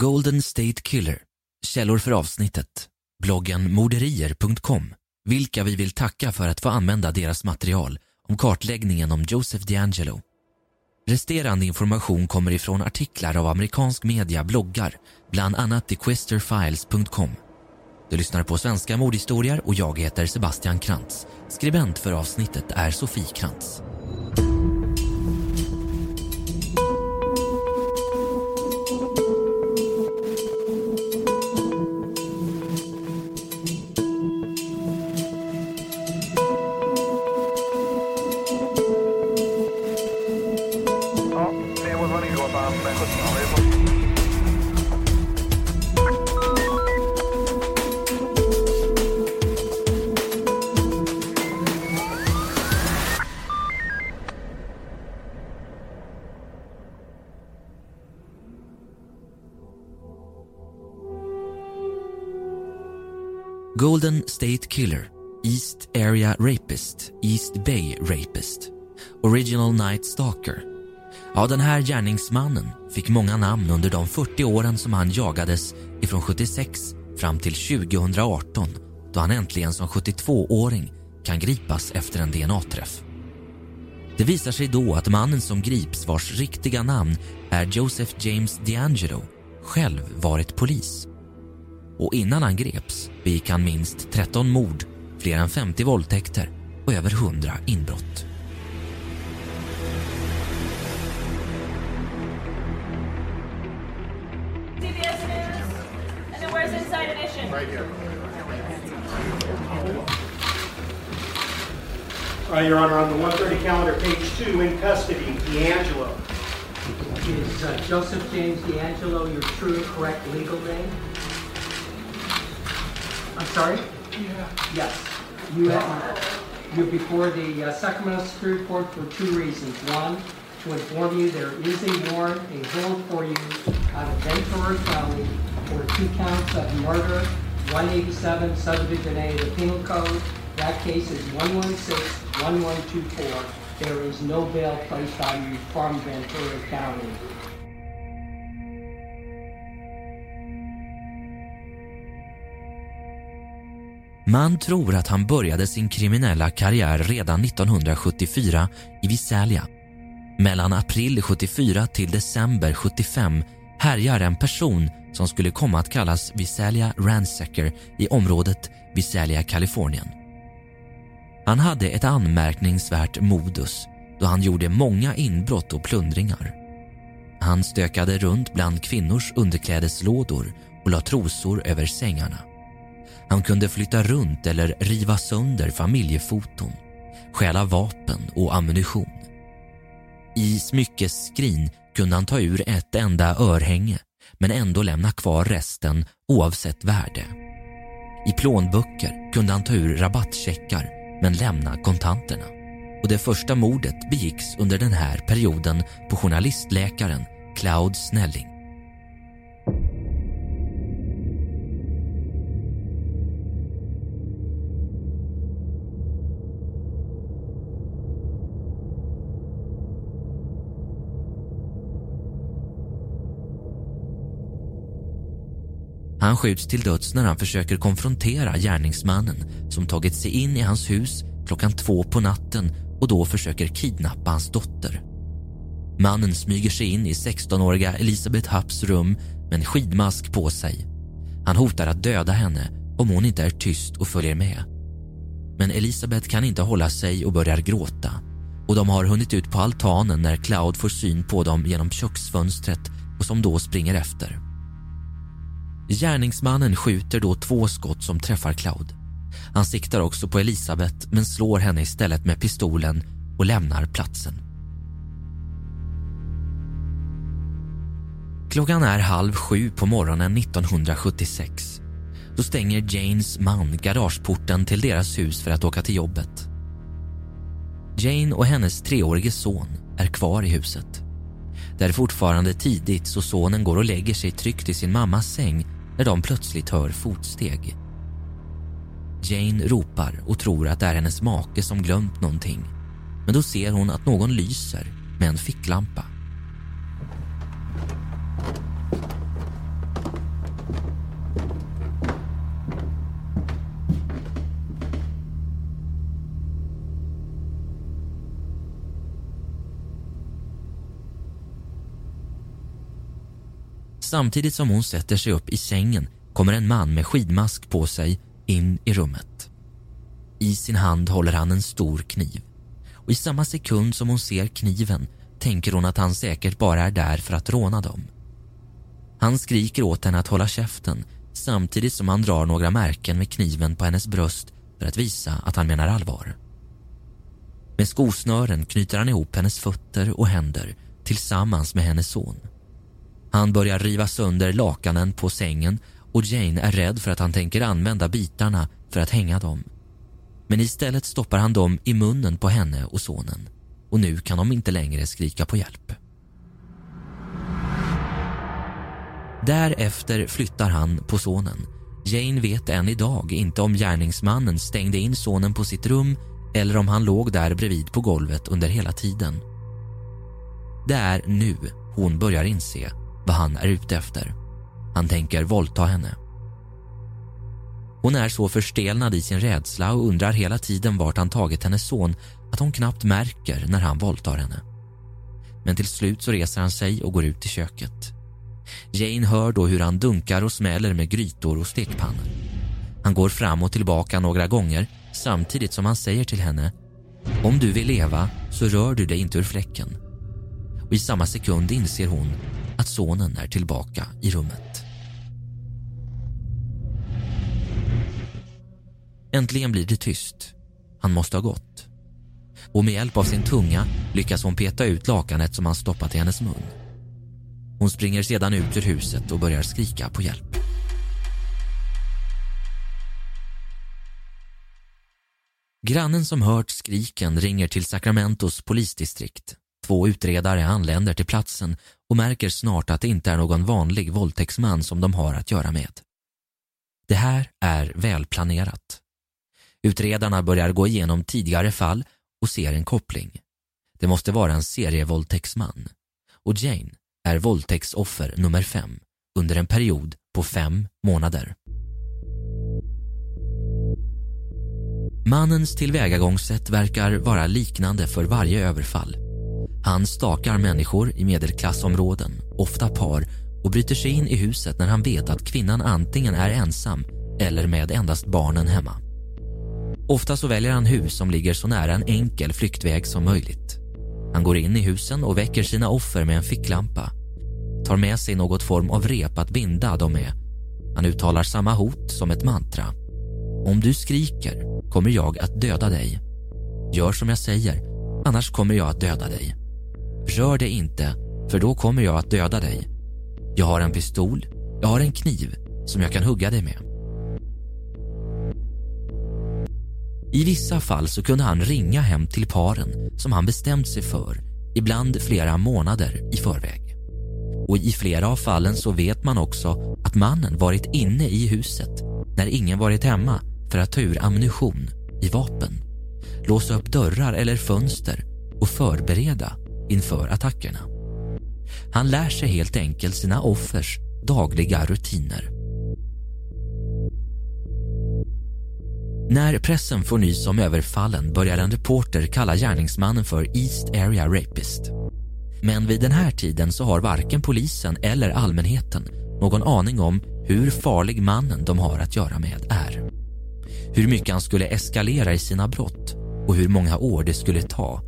Golden State Killer. Källor för avsnittet. Bloggen morderier.com. Vilka vi vill tacka för att få använda deras material om kartläggningen om Joseph DeAngelo. Resterande information kommer ifrån artiklar av amerikansk media, bloggar, bland annat thequesterfiles.com. Du lyssnar på Svenska mordhistorier och jag heter Sebastian Krantz. Skribent för avsnittet är Sofie Krantz. Golden State Killer, East Area Rapist, East Bay Rapist, Original Night Stalker. Ja, den här gärningsmannen fick många namn under de 40 åren som han jagades ifrån 76 fram till 2018 då han äntligen som 72-åring kan gripas efter en DNA-träff. Det visar sig då att mannen som grips vars riktiga namn är Joseph James DeAngelo själv varit polis. Och innan han greps begick han minst 13 mord, fler än 50 våldtäkter och över 100 inbrott. Uh, Your Honor, on the 130 calendar, page two, in custody, D'Angelo. Is uh, Joseph James D'Angelo your true, correct legal name? I'm sorry? Yes. You have, you're before the uh, Sacramento Superior Court for two reasons. One, to inform you there is a warrant, a hold for you out of Ventura County for two counts of murder, 187 subdivision A of the penal code. That case is 116-1124. There is no bail placed on you from Ventura County. Man tror att han började sin kriminella karriär redan 1974 i Visalia. Mellan april 74 till december 75 härjar en person som skulle komma att kallas Visalia Ransacker i området Visalia, Kalifornien. Han hade ett anmärkningsvärt modus då han gjorde många inbrott och plundringar. Han stökade runt bland kvinnors underklädeslådor och la trosor över sängarna. Han kunde flytta runt eller riva sönder familjefoton, stjäla vapen och ammunition. I smyckesskrin kunde han ta ur ett enda örhänge men ändå lämna kvar resten oavsett värde. I plånböcker kunde han ta ur rabattcheckar men lämna kontanterna. Och det första mordet begicks under den här perioden på journalistläkaren Cloud Snelling. Han skjuts till döds när han försöker konfrontera gärningsmannen som tagit sig in i hans hus klockan två på natten och då försöker kidnappa hans dotter. Mannen smyger sig in i 16-åriga Elisabeth Hupps rum med en skidmask på sig. Han hotar att döda henne om hon inte är tyst och följer med. Men Elisabeth kan inte hålla sig och börjar gråta och de har hunnit ut på altanen när Cloud får syn på dem genom köksfönstret och som då springer efter. Gärningsmannen skjuter då två skott som träffar Cloud. Han siktar också på Elisabeth men slår henne istället med pistolen och lämnar platsen. Klockan är halv sju på morgonen 1976. Då stänger Janes man garageporten till deras hus för att åka till jobbet. Jane och hennes treårige son är kvar i huset. Det är fortfarande tidigt så sonen går och lägger sig tryggt i sin mammas säng när de plötsligt hör fotsteg. Jane ropar och tror att det är hennes make som glömt någonting. Men då ser hon att någon lyser med en ficklampa. Samtidigt som hon sätter sig upp i sängen kommer en man med skidmask på sig in i rummet. I sin hand håller han en stor kniv och i samma sekund som hon ser kniven tänker hon att han säkert bara är där för att råna dem. Han skriker åt henne att hålla käften samtidigt som han drar några märken med kniven på hennes bröst för att visa att han menar allvar. Med skosnören knyter han ihop hennes fötter och händer tillsammans med hennes son. Han börjar riva sönder lakanen på sängen och Jane är rädd för att han tänker använda bitarna för att hänga dem. Men istället stoppar han dem i munnen på henne och sonen och nu kan de inte längre skrika på hjälp. Därefter flyttar han på sonen. Jane vet än idag inte om gärningsmannen stängde in sonen på sitt rum eller om han låg där bredvid på golvet under hela tiden. Det är nu hon börjar inse vad han är ute efter. Han tänker våldta henne. Hon är så förstelnad i sin rädsla och undrar hela tiden vart han tagit hennes son att hon knappt märker när han våldtar henne. Men till slut så reser han sig och går ut i köket. Jane hör då hur han dunkar och smäller med grytor och stekpannor. Han går fram och tillbaka några gånger samtidigt som han säger till henne Om du vill leva så rör du dig inte ur fläcken. Och i samma sekund inser hon att sonen är tillbaka i rummet. Äntligen blir det tyst. Han måste ha gått. Och med hjälp av sin tunga lyckas hon peta ut lakanet som han stoppat i hennes mun. Hon springer sedan ut ur huset och börjar skrika på hjälp. Grannen som hört skriken ringer till Sacramentos polisdistrikt. Två utredare anländer till platsen och märker snart att det inte är någon vanlig våldtäktsman som de har att göra med. Det här är välplanerat. Utredarna börjar gå igenom tidigare fall och ser en koppling. Det måste vara en serievåldtäktsman. Och Jane är våldtäktsoffer nummer fem under en period på fem månader. Mannens tillvägagångssätt verkar vara liknande för varje överfall. Han stakar människor i medelklassområden, ofta par och bryter sig in i huset när han vet att kvinnan antingen är ensam eller med endast barnen hemma. Ofta så väljer han hus som ligger så nära en enkel flyktväg som möjligt. Han går in i husen och väcker sina offer med en ficklampa. Tar med sig något form av rep att binda dem med. Han uttalar samma hot som ett mantra. Om du skriker kommer jag att döda dig. Gör som jag säger, annars kommer jag att döda dig. Rör dig inte, för då kommer jag att döda dig. Jag har en pistol, jag har en kniv som jag kan hugga dig med. I vissa fall så kunde han ringa hem till paren som han bestämt sig för, ibland flera månader i förväg. Och i flera av fallen så vet man också att mannen varit inne i huset när ingen varit hemma för att ta ur ammunition i vapen, låsa upp dörrar eller fönster och förbereda inför attackerna. Han lär sig helt enkelt sina offers dagliga rutiner. När pressen får nys om överfallen börjar en reporter kalla gärningsmannen för East Area Rapist. Men vid den här tiden så har varken polisen eller allmänheten någon aning om hur farlig mannen de har att göra med är. Hur mycket han skulle eskalera i sina brott och hur många år det skulle ta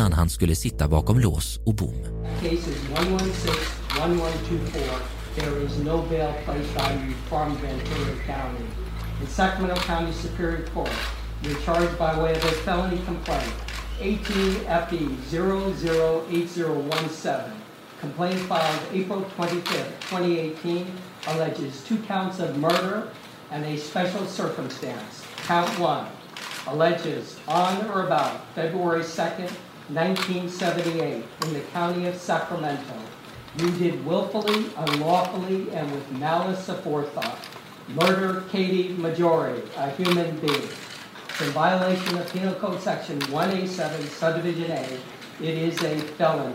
innan han skulle sitta bakom lås och bom. Cases 116, 1124, there is no bail placed on you from Ventura County. In Sacramento County Superior Court, you're charged by way of a felony complaint, 18 FE 008017. Complaint filed April 25th, 2018, alleges two counts of murder and a special circumstance. Count one alleges on or about February 2nd, 1978, in the county of Sacramento, you did willfully, unlawfully, and with malice aforethought murder Katie Majori, a human being. In violation of Penal Code Section 187, Subdivision A, it is a felony.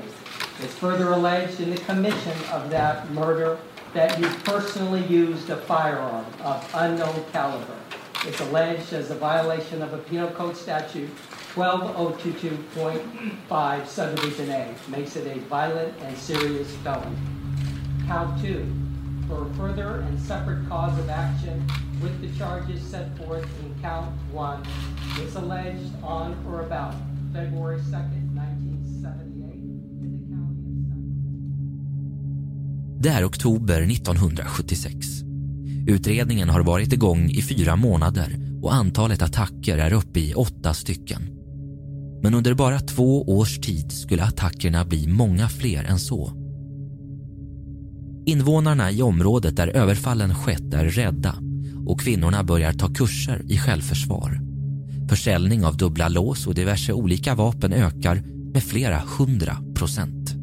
It's further alleged in the commission of that murder that you personally used a firearm of unknown caliber. It's alleged as a violation of a Penal Code Statute 12022.5 Subdivision A, makes it a violent and serious felony. Count two, for a further and separate cause of action with the charges set forth in count one, it's alleged on or about February 2nd, 1978, in the county of Sacramento. Det är oktober 1976. Utredningen har varit igång i fyra månader och antalet attacker är uppe i åtta stycken. Men under bara två års tid skulle attackerna bli många fler än så. Invånarna i området där överfallen skett är rädda och kvinnorna börjar ta kurser i självförsvar. Försäljning av dubbla lås och diverse olika vapen ökar med flera hundra procent.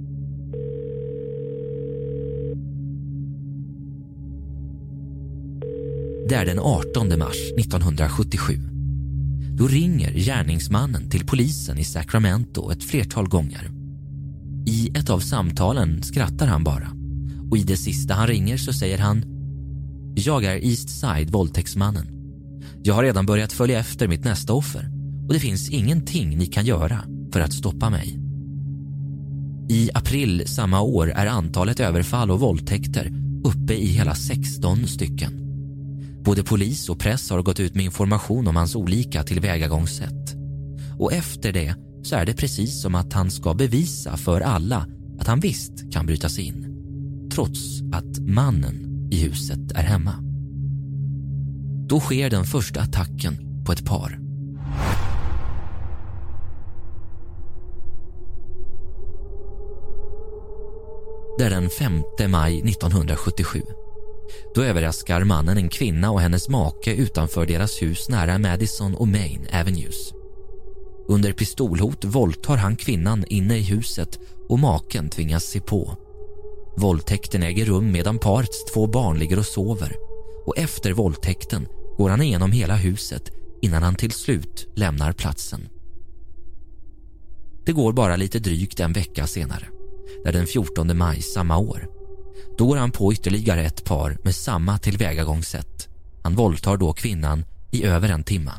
Det är den 18 mars 1977. Då ringer gärningsmannen till polisen i Sacramento ett flertal gånger. I ett av samtalen skrattar han bara och i det sista han ringer så säger han Jag är Eastside våldtäktsmannen. Jag har redan börjat följa efter mitt nästa offer och det finns ingenting ni kan göra för att stoppa mig. I april samma år är antalet överfall och våldtäkter uppe i hela 16 stycken. Både polis och press har gått ut med information om hans olika tillvägagångssätt. Och efter det så är det precis som att han ska bevisa för alla att han visst kan bryta sig in. Trots att mannen i huset är hemma. Då sker den första attacken på ett par. Det är den 5 maj 1977. Då överraskar mannen en kvinna och hennes make utanför deras hus nära Madison och Main Avenues. Under pistolhot våldtar han kvinnan inne i huset och maken tvingas se på. Våldtäkten äger rum medan parets två barn ligger och sover och efter våldtäkten går han igenom hela huset innan han till slut lämnar platsen. Det går bara lite drygt en vecka senare, där den 14 maj samma år. Då går han på ytterligare ett par med samma tillvägagångssätt. Han våldtar då kvinnan i över en timme.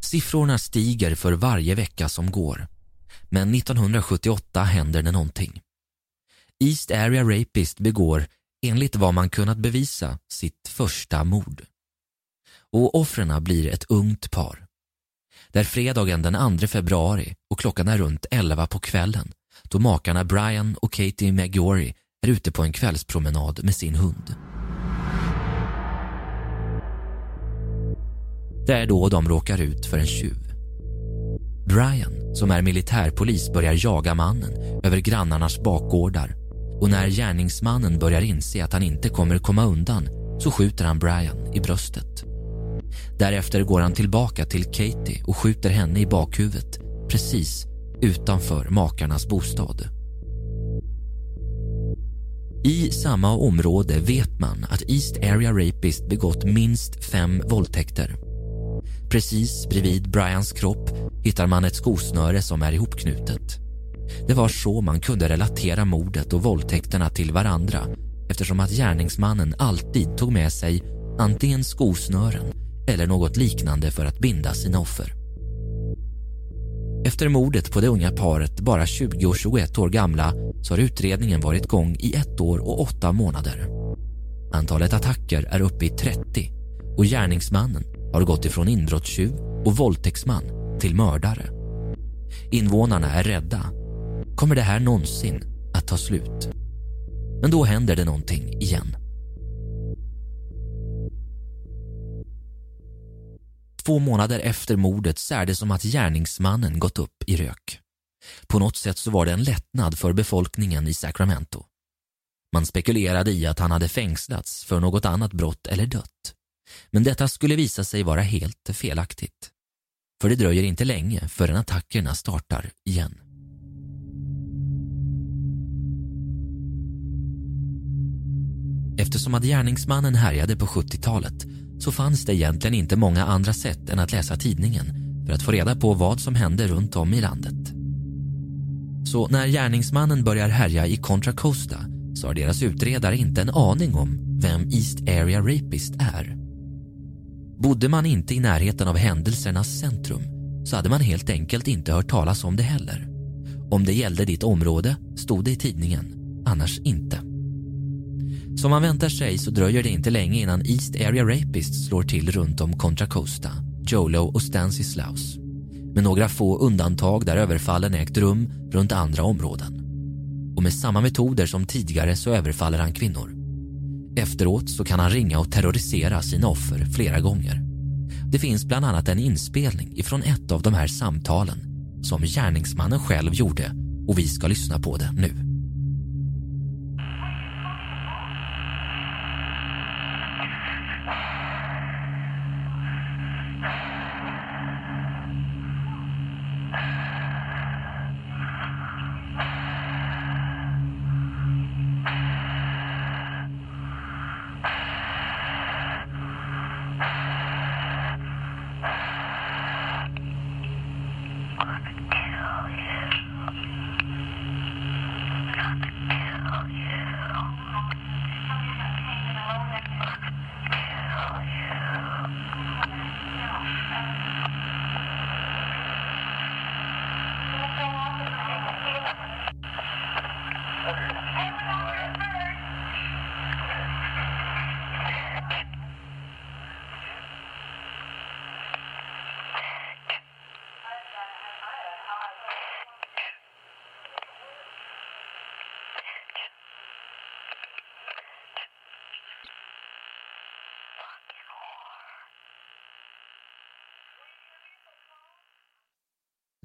Siffrorna stiger för varje vecka som går. Men 1978 händer det någonting. East Area Rapist begår, enligt vad man kunnat bevisa, sitt första mord. Och offren blir ett ungt par. Det är fredagen den 2 februari och klockan är runt 11 på kvällen då makarna Brian och Katie McGorry är ute på en kvällspromenad med sin hund. Det är då de råkar ut för en tjuv. Brian, som är militärpolis, börjar jaga mannen över grannarnas bakgårdar och när gärningsmannen börjar inse att han inte kommer komma undan så skjuter han Brian i bröstet. Därefter går han tillbaka till Katie och skjuter henne i bakhuvudet precis utanför makarnas bostad. I samma område vet man att East Area Rapist begått minst fem våldtäkter. Precis bredvid Brians kropp hittar man ett skosnöre som är ihopknutet. Det var så man kunde relatera mordet och våldtäkterna till varandra eftersom att gärningsmannen alltid tog med sig antingen skosnören eller något liknande för att binda sina offer. Efter mordet på det unga paret, bara 20 och 21 år gamla, så har utredningen varit igång i ett år och åtta månader. Antalet attacker är uppe i 30 och gärningsmannen har gått ifrån inbrottstjuv och våldtäktsman till mördare. Invånarna är rädda. Kommer det här någonsin att ta slut? Men då händer det någonting igen. Två månader efter mordet så är det som att gärningsmannen gått upp i rök. På något sätt så var det en lättnad för befolkningen i Sacramento. Man spekulerade i att han hade fängslats för något annat brott eller dött. Men detta skulle visa sig vara helt felaktigt. För det dröjer inte länge förrän attackerna startar igen. Eftersom att gärningsmannen härjade på 70-talet så fanns det egentligen inte många andra sätt än att läsa tidningen för att få reda på vad som hände runt om i landet. Så när gärningsmannen börjar härja i Contra Costa så har deras utredare inte en aning om vem East Area Rapist är. Bodde man inte i närheten av händelsernas centrum så hade man helt enkelt inte hört talas om det heller. Om det gällde ditt område stod det i tidningen, annars inte. Som man väntar sig så dröjer det inte länge innan East Area Rapists slår till runt om Contra Costa, Jolo och Stanislaus. Med några få undantag där överfallen ägt rum runt andra områden. Och med samma metoder som tidigare så överfaller han kvinnor. Efteråt så kan han ringa och terrorisera sina offer flera gånger. Det finns bland annat en inspelning ifrån ett av de här samtalen som gärningsmannen själv gjorde och vi ska lyssna på det nu.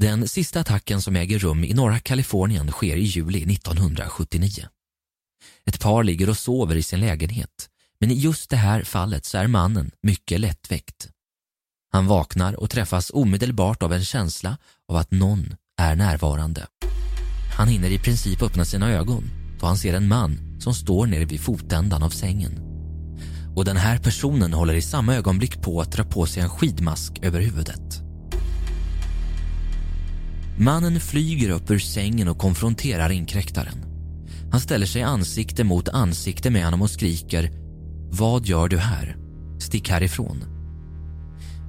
Den sista attacken som äger rum i norra Kalifornien sker i juli 1979. Ett par ligger och sover i sin lägenhet, men i just det här fallet så är mannen mycket lättväckt. Han vaknar och träffas omedelbart av en känsla av att någon är närvarande. Han hinner i princip öppna sina ögon då han ser en man som står nere vid fotändan av sängen. Och den här personen håller i samma ögonblick på att dra på sig en skidmask över huvudet. Mannen flyger upp ur sängen och konfronterar inkräktaren. Han ställer sig ansikte mot ansikte med honom och skriker Vad gör du här? Stick härifrån.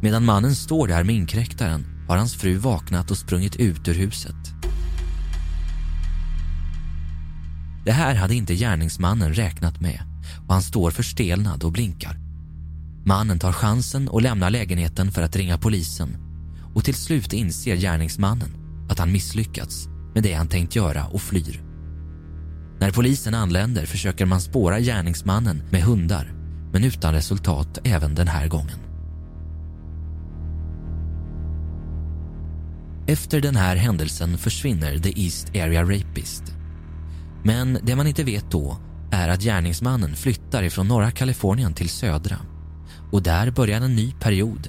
Medan mannen står där med inkräktaren har hans fru vaknat och sprungit ut ur huset. Det här hade inte gärningsmannen räknat med och han står förstelnad och blinkar. Mannen tar chansen och lämnar lägenheten för att ringa polisen och till slut inser gärningsmannen att han misslyckats med det han tänkt göra och flyr. När polisen anländer försöker man spåra gärningsmannen med hundar men utan resultat även den här gången. Efter den här händelsen försvinner The East Area Rapist. Men det man inte vet då är att gärningsmannen flyttar ifrån norra Kalifornien till södra och där börjar en ny period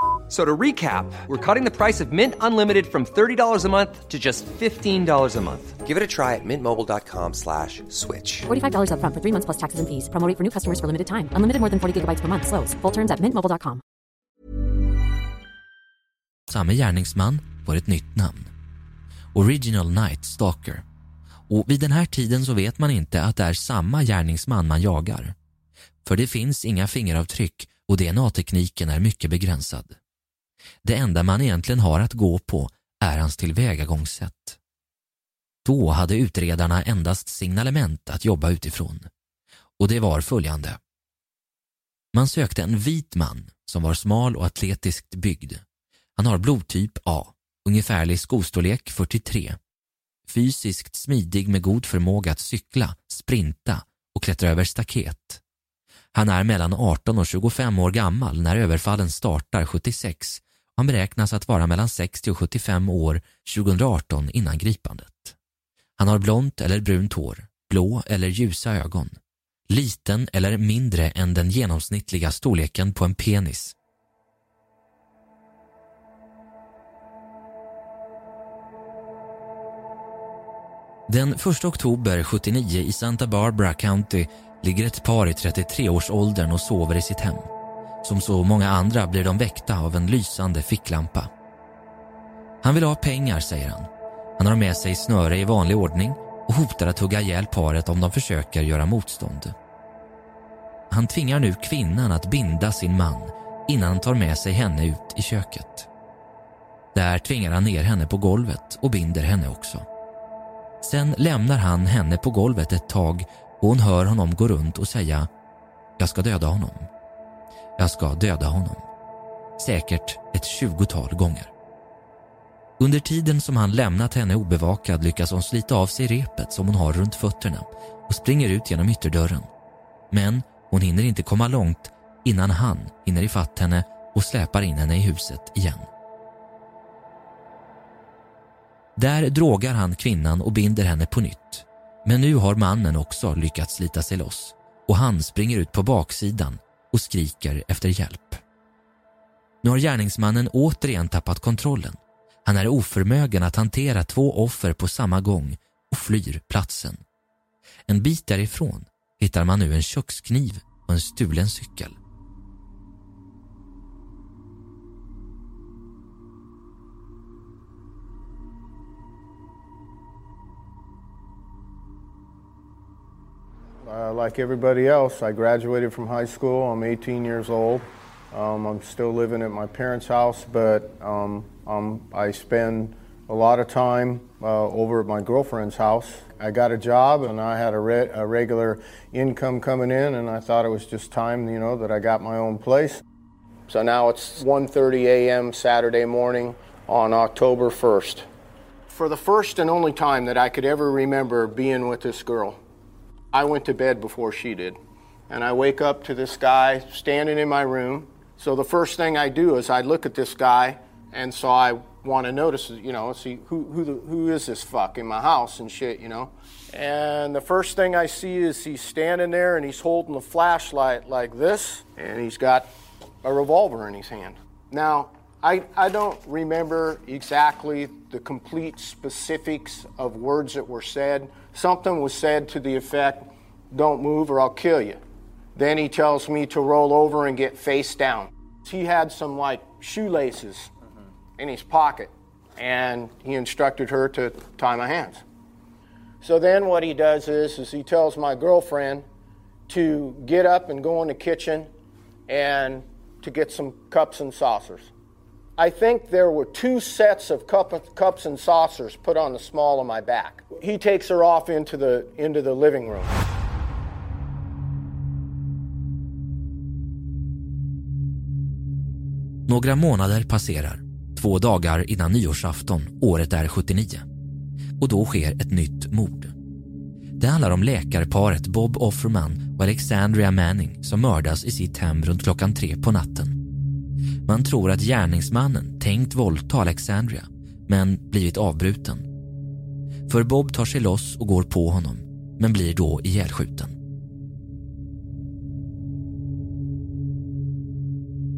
So to recap, we're cutting the price of Mint Unlimited from $30 a month to just $15 a month. Give it a try at mintmobile.com slash switch. $45 upfront for three months plus taxes and fees. Promo rate for new customers for limited time. Unlimited more than 40 gigabytes per month. Slows. Full terms at mintmobile.com. Samme gärningsman får ett nytt namn. Original Night Stalker. Och vid den här tiden så vet man inte att det är samma gärningsman man jagar. För det finns inga fingeravtryck och DNA-tekniken är mycket begränsad. Det enda man egentligen har att gå på är hans tillvägagångssätt. Då hade utredarna endast signalement att jobba utifrån. Och det var följande. Man sökte en vit man som var smal och atletiskt byggd. Han har blodtyp A, ungefärlig skostorlek 43. Fysiskt smidig med god förmåga att cykla, sprinta och klättra över staket. Han är mellan 18 och 25 år gammal när överfallen startar 76 han beräknas att vara mellan 60 och 75 år 2018 innan gripandet. Han har blont eller brunt hår, blå eller ljusa ögon, liten eller mindre än den genomsnittliga storleken på en penis. Den 1 oktober 79 i Santa Barbara County ligger ett par i 33-årsåldern och sover i sitt hem. Som så många andra blir de väckta av en lysande ficklampa. Han vill ha pengar, säger han. Han har med sig snöre i vanlig ordning och hotar att hugga ihjäl paret om de försöker göra motstånd. Han tvingar nu kvinnan att binda sin man innan han tar med sig henne ut i köket. Där tvingar han ner henne på golvet och binder henne också. Sen lämnar han henne på golvet ett tag och hon hör honom gå runt och säga “Jag ska döda honom”. Jag ska döda honom. Säkert ett tjugotal gånger. Under tiden som han lämnat henne obevakad lyckas hon slita av sig repet som hon har runt fötterna och springer ut genom ytterdörren. Men hon hinner inte komma långt innan han hinner ifatt henne och släpar in henne i huset igen. Där drogar han kvinnan och binder henne på nytt. Men nu har mannen också lyckats slita sig loss och han springer ut på baksidan och skriker efter hjälp. Nu har gärningsmannen återigen tappat kontrollen. Han är oförmögen att hantera två offer på samma gång och flyr platsen. En bit därifrån hittar man nu en kökskniv och en stulen cykel. Uh, like everybody else, I graduated from high school. I'm 18 years old. Um, I'm still living at my parents' house, but um, um, I spend a lot of time uh, over at my girlfriend's house. I got a job and I had a, re- a regular income coming in, and I thought it was just time, you know, that I got my own place. So now it's 1:30 a.m. Saturday morning on October 1st. For the first and only time that I could ever remember being with this girl, I went to bed before she did. And I wake up to this guy standing in my room. So the first thing I do is I look at this guy, and so I want to notice, you know, see who who the, who is this fuck in my house and shit, you know. And the first thing I see is he's standing there and he's holding a flashlight like this, and he's got a revolver in his hand. Now, I, I don't remember exactly the complete specifics of words that were said. Something was said to the effect, Don't move or I'll kill you. Then he tells me to roll over and get face down. He had some like shoelaces in his pocket, and he instructed her to tie my hands. So then what he does is, is he tells my girlfriend to get up and go in the kitchen and to get some cups and saucers. I think there were two sets of cup, cups and saucers put on the small of my back. He takes her off into the, into the living room. Några månader passerar, två dagar innan nyårsafton, året är 79. Och då sker ett nytt mord. Det handlar om läkarparet Bob Offerman och Alexandria Manning som mördas i sitt hem runt klockan tre på natten. Man tror att gärningsmannen tänkt våldta Alexandria men blivit avbruten. För Bob tar sig loss och går på honom men blir då ihjälskjuten.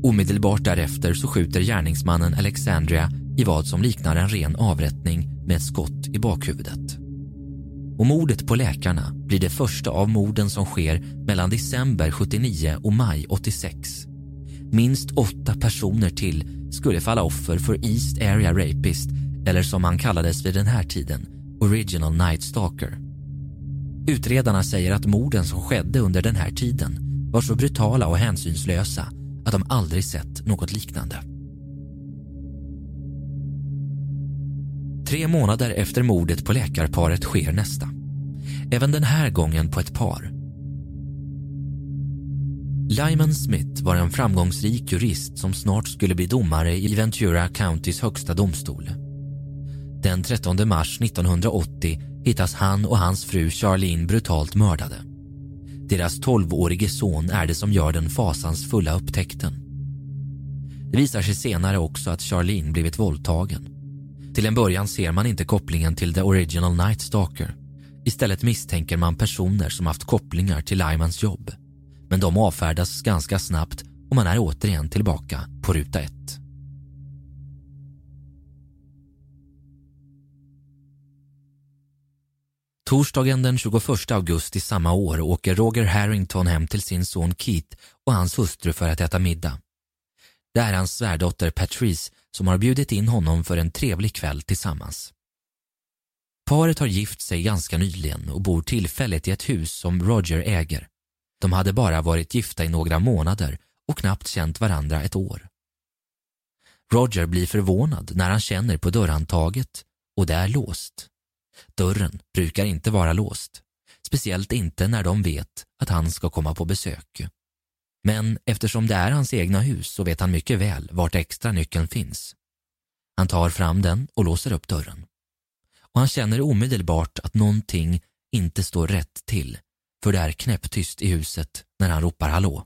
Omedelbart därefter så skjuter gärningsmannen Alexandria i vad som liknar en ren avrättning med ett skott i bakhuvudet. Och mordet på läkarna blir det första av morden som sker mellan december 79 och maj 86. Minst åtta personer till skulle falla offer för East Area Rapist eller som han kallades vid den här tiden, Original Night Stalker. Utredarna säger att morden som skedde under den här tiden var så brutala och hänsynslösa att de aldrig sett något liknande. Tre månader efter mordet på läkarparet sker nästa. Även den här gången på ett par. Lyman Smith var en framgångsrik jurist som snart skulle bli domare i Ventura Countys högsta domstol. Den 13 mars 1980 hittas han och hans fru Charlene brutalt mördade. Deras 12-årige son är det som gör den fasansfulla upptäckten. Det visar sig senare också att Charlene blivit våldtagen. Till en början ser man inte kopplingen till The Original Night Stalker. Istället misstänker man personer som haft kopplingar till Lymans jobb. Men de avfärdas ganska snabbt och man är återigen tillbaka på ruta ett. Torsdagen den 21 augusti samma år åker Roger Harrington hem till sin son Keith och hans hustru för att äta middag. Det är hans svärdotter Patrice som har bjudit in honom för en trevlig kväll tillsammans. Paret har gift sig ganska nyligen och bor tillfälligt i ett hus som Roger äger. De hade bara varit gifta i några månader och knappt känt varandra ett år. Roger blir förvånad när han känner på dörrhandtaget och det är låst. Dörren brukar inte vara låst, speciellt inte när de vet att han ska komma på besök. Men eftersom det är hans egna hus så vet han mycket väl vart extra nyckeln finns. Han tar fram den och låser upp dörren. Och han känner omedelbart att någonting inte står rätt till för det är knäpptyst i huset när han ropar hallå.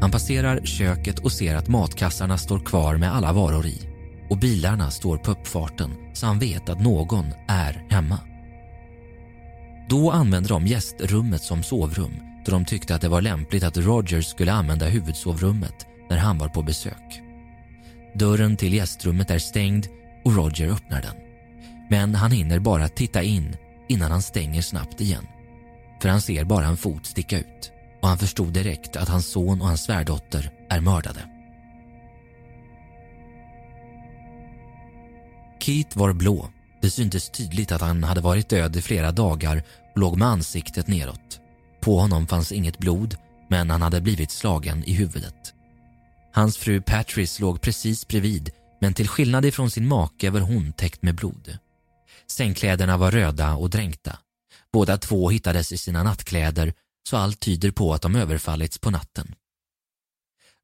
Han passerar köket och ser att matkassarna står kvar med alla varor i och bilarna står på uppfarten så han vet att någon är hemma. Då använder de gästrummet som sovrum då de tyckte att det var lämpligt att Roger skulle använda huvudsovrummet när han var på besök. Dörren till gästrummet är stängd och Roger öppnar den. Men han hinner bara titta in innan han stänger snabbt igen. För han ser bara en fot sticka ut och han förstod direkt att hans son och hans svärdotter är mördade. Keith var blå. Det syntes tydligt att han hade varit död i flera dagar och låg med ansiktet neråt. På honom fanns inget blod, men han hade blivit slagen i huvudet. Hans fru Patrice låg precis bredvid, men till skillnad ifrån sin make var hon täckt med blod. Sängkläderna var röda och dränkta. Båda två hittades i sina nattkläder, så allt tyder på att de överfallits på natten.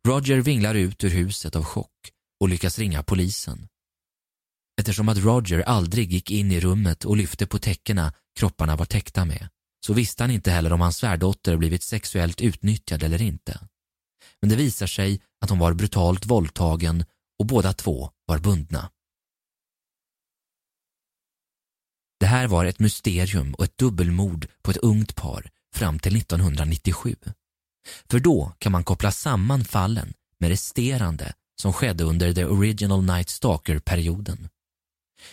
Roger vinglar ut ur huset av chock och lyckas ringa polisen. Eftersom att Roger aldrig gick in i rummet och lyfte på täckena kropparna var täckta med så visste han inte heller om hans svärdotter blivit sexuellt utnyttjad eller inte. Men det visar sig att hon var brutalt våldtagen och båda två var bundna. Det här var ett mysterium och ett dubbelmord på ett ungt par fram till 1997. För då kan man koppla samman fallen med resterande som skedde under the original Night Stalker-perioden.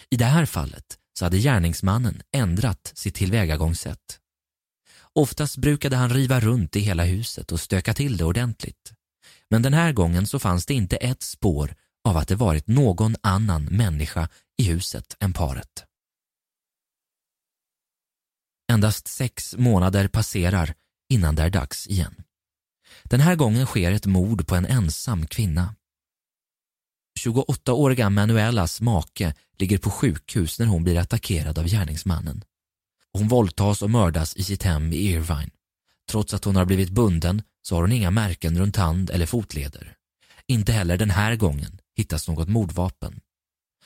I det här fallet så hade gärningsmannen ändrat sitt tillvägagångssätt. Oftast brukade han riva runt i hela huset och stöka till det ordentligt. Men den här gången så fanns det inte ett spår av att det varit någon annan människa i huset än paret. Endast sex månader passerar innan det är dags igen. Den här gången sker ett mord på en ensam kvinna. 28-åriga Manuelas make ligger på sjukhus när hon blir attackerad av gärningsmannen. Hon våldtas och mördas i sitt hem i Irvine. Trots att hon har blivit bunden så har hon inga märken runt hand eller fotleder. Inte heller den här gången hittas något mordvapen.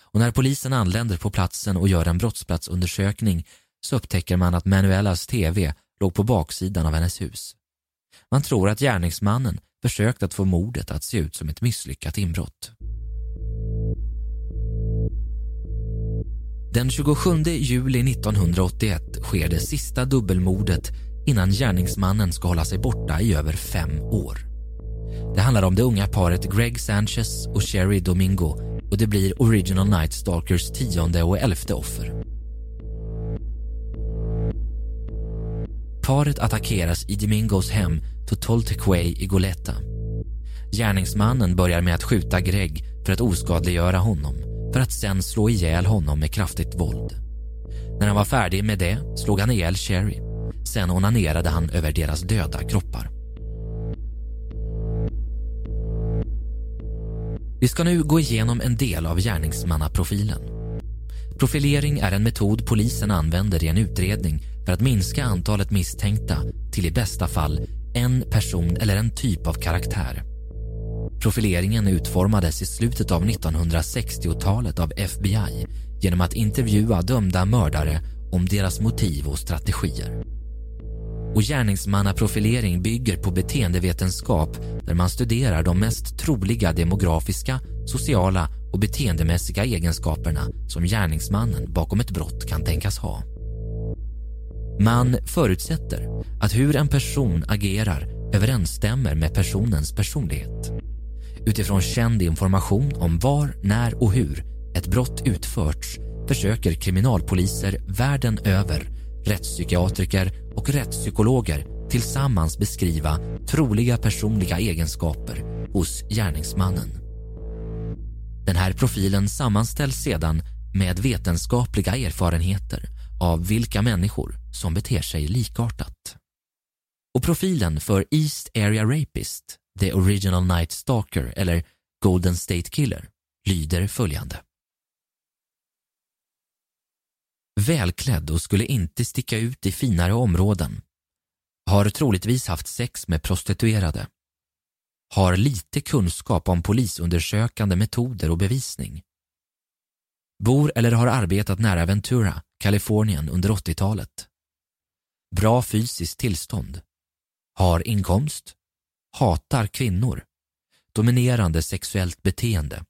Och när polisen anländer på platsen och gör en brottsplatsundersökning så upptäcker man att Manuelas TV låg på baksidan av hennes hus. Man tror att gärningsmannen försökt att få mordet att se ut som ett misslyckat inbrott. Den 27 juli 1981 sker det sista dubbelmordet innan gärningsmannen ska hålla sig borta i över fem år. Det handlar om det unga paret Greg Sanchez och Sherry Domingo och det blir Original Night Stalkers tionde och elfte offer. Paret attackeras i Domingos hem Totoltequay i Goleta. Gärningsmannen börjar med att skjuta Greg för att oskadliggöra honom för att sen slå ihjäl honom med kraftigt våld. När han var färdig med det slog han ihjäl Sherry. Sen onanerade han över deras döda kroppar. Vi ska nu gå igenom en del av gärningsmannaprofilen. Profilering är en metod polisen använder i en utredning för att minska antalet misstänkta till i bästa fall en person eller en typ av karaktär. Profileringen utformades i slutet av 1960-talet av FBI genom att intervjua dömda mördare om deras motiv och strategier. Och gärningsmannaprofilering bygger på beteendevetenskap där man studerar de mest troliga demografiska, sociala och beteendemässiga egenskaperna som gärningsmannen bakom ett brott kan tänkas ha. Man förutsätter att hur en person agerar överensstämmer med personens personlighet. Utifrån känd information om var, när och hur ett brott utförts försöker kriminalpoliser världen över, rättspsykiatriker och rättspsykologer tillsammans beskriva troliga personliga egenskaper hos gärningsmannen. Den här profilen sammanställs sedan med vetenskapliga erfarenheter av vilka människor som beter sig likartat. Och profilen för East Area Rapist, The Original Night Stalker eller Golden State Killer lyder följande. Välklädd och skulle inte sticka ut i finare områden. Har troligtvis haft sex med prostituerade. Har lite kunskap om polisundersökande metoder och bevisning. Bor eller har arbetat nära Ventura, Kalifornien under 80-talet. Bra fysiskt tillstånd. Har inkomst. Hatar kvinnor. Dominerande sexuellt beteende.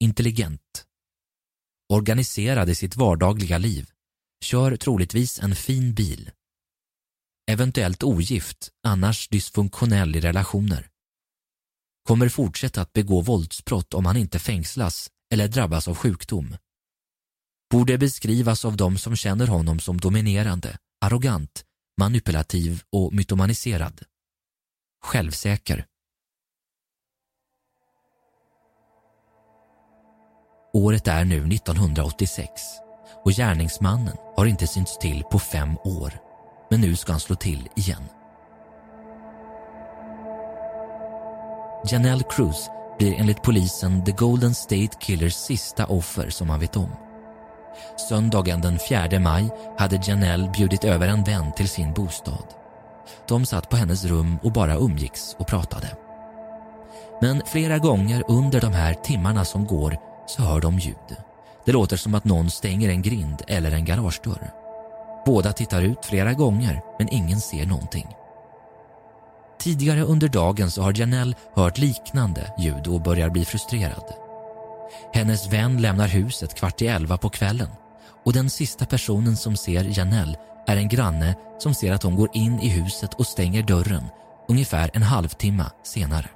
Intelligent. Organiserad i sitt vardagliga liv. Kör troligtvis en fin bil. Eventuellt ogift, annars dysfunktionell i relationer. Kommer fortsätta att begå våldsbrott om han inte fängslas eller drabbas av sjukdom borde beskrivas av de som känner honom som dominerande, arrogant, manipulativ och mytomaniserad. Självsäker. Året är nu 1986 och gärningsmannen har inte synts till på fem år. Men nu ska han slå till igen. Janelle Cruz blir enligt polisen The Golden State Killers sista offer som man vet om. Söndagen den 4 maj hade Janelle bjudit över en vän till sin bostad. De satt på hennes rum och bara umgicks och pratade. Men flera gånger under de här timmarna som går så hör de ljud. Det låter som att någon stänger en grind eller en garagedörr. Båda tittar ut flera gånger men ingen ser någonting. Tidigare under dagen så har Janelle hört liknande ljud och börjar bli frustrerad. Hennes vän lämnar huset kvart i elva på kvällen och den sista personen som ser Janelle är en granne som ser att hon går in i huset och stänger dörren ungefär en halvtimme senare.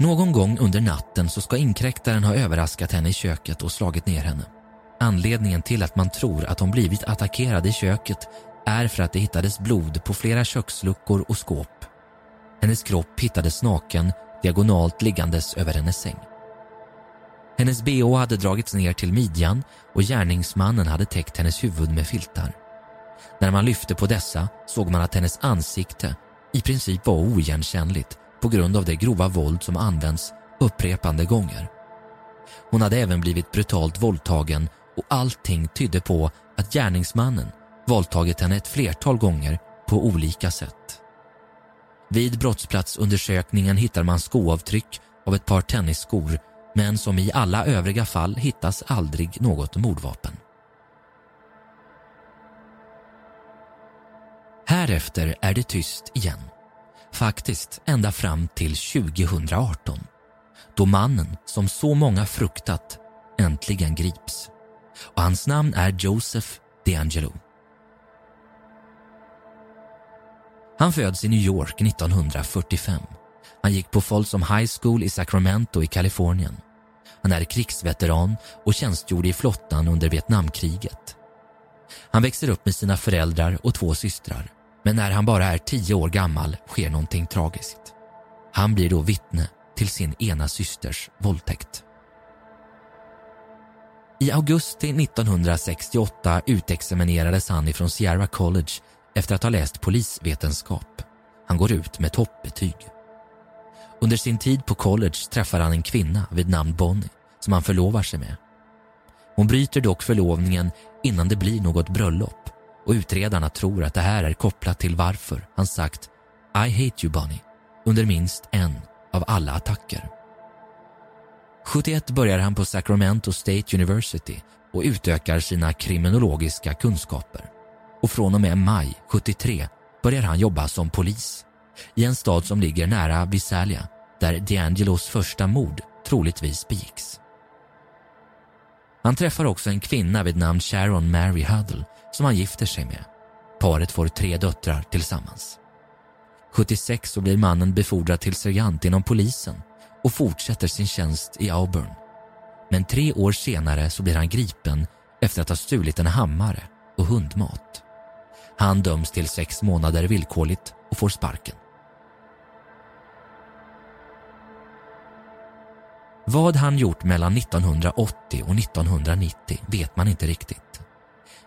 Någon gång under natten så ska inkräktaren ha överraskat henne i köket och slagit ner henne. Anledningen till att man tror att hon blivit attackerad i köket är för att det hittades blod på flera köksluckor och skåp. Hennes kropp hittades naken diagonalt liggandes över hennes säng. Hennes bh hade dragits ner till midjan och gärningsmannen hade täckt hennes huvud med filtar. När man lyfte på dessa såg man att hennes ansikte i princip var oigenkännligt på grund av det grova våld som används upprepande gånger. Hon hade även blivit brutalt våldtagen och allting tydde på att gärningsmannen våldtagit henne ett flertal gånger på olika sätt. Vid brottsplatsundersökningen hittar man skoavtryck av ett par tennisskor men som i alla övriga fall hittas aldrig något mordvapen. Härefter är det tyst igen. Faktiskt ända fram till 2018 då mannen som så många fruktat äntligen grips. Och hans namn är Joseph DeAngelo. Han föds i New York 1945. Han gick på Folsom High School i Sacramento i Kalifornien. Han är krigsveteran och tjänstgjorde i flottan under Vietnamkriget. Han växer upp med sina föräldrar och två systrar. Men när han bara är tio år gammal sker någonting tragiskt. Han blir då vittne till sin ena systers våldtäkt. I augusti 1968 utexaminerades han ifrån Sierra College efter att ha läst polisvetenskap. Han går ut med toppbetyg. Under sin tid på college träffar han en kvinna vid namn Bonnie som han förlovar sig med. Hon bryter dock förlovningen innan det blir något bröllop och utredarna tror att det här är kopplat till varför han sagt I hate you Bonnie under minst en av alla attacker. 71 börjar han på Sacramento State University och utökar sina kriminologiska kunskaper. Och från och med maj 73 börjar han jobba som polis i en stad som ligger nära Visalia där D'Angelos första mord troligtvis begicks. Han träffar också en kvinna vid namn Sharon Mary Huddle som han gifter sig med. Paret får tre döttrar tillsammans. 76 så blir mannen befordrad till sergeant inom polisen och fortsätter sin tjänst i Auburn. Men tre år senare så blir han gripen efter att ha stulit en hammare och hundmat. Han döms till sex månader villkorligt och får sparken. Vad han gjort mellan 1980 och 1990 vet man inte riktigt.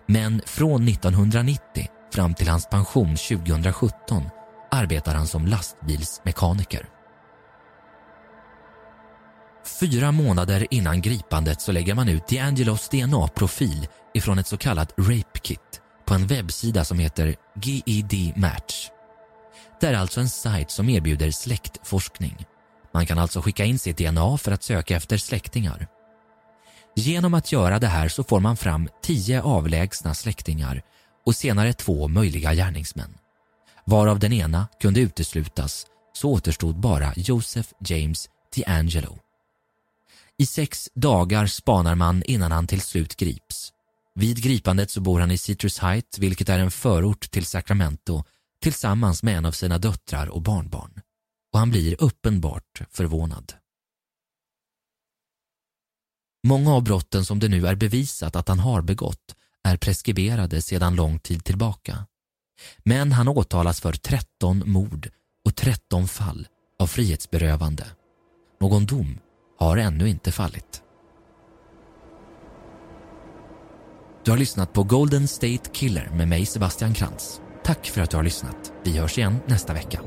Men från 1990 fram till hans pension 2017 arbetar han som lastbilsmekaniker. Fyra månader innan gripandet så lägger man ut DeAngelos DNA-profil ifrån ett så kallat rape kit på en webbsida som heter GED Match. Det är alltså en sajt som erbjuder släktforskning. Man kan alltså skicka in sitt DNA för att söka efter släktingar. Genom att göra det här så får man fram tio avlägsna släktingar och senare två möjliga gärningsmän. Varav den ena kunde uteslutas så återstod bara Joseph James DeAngelo. I sex dagar spanar man innan han till slut grips. Vid gripandet så bor han i Citrus Heights, vilket är en förort till Sacramento, tillsammans med en av sina döttrar och barnbarn. Och han blir uppenbart förvånad. Många av brotten som det nu är bevisat att han har begått är preskriberade sedan lång tid tillbaka. Men han åtalas för 13 mord och 13 fall av frihetsberövande. Någon dom har ännu inte fallit. Du har lyssnat på Golden State Killer med mig Sebastian Krantz. Tack för att du har lyssnat. Vi hörs igen nästa vecka.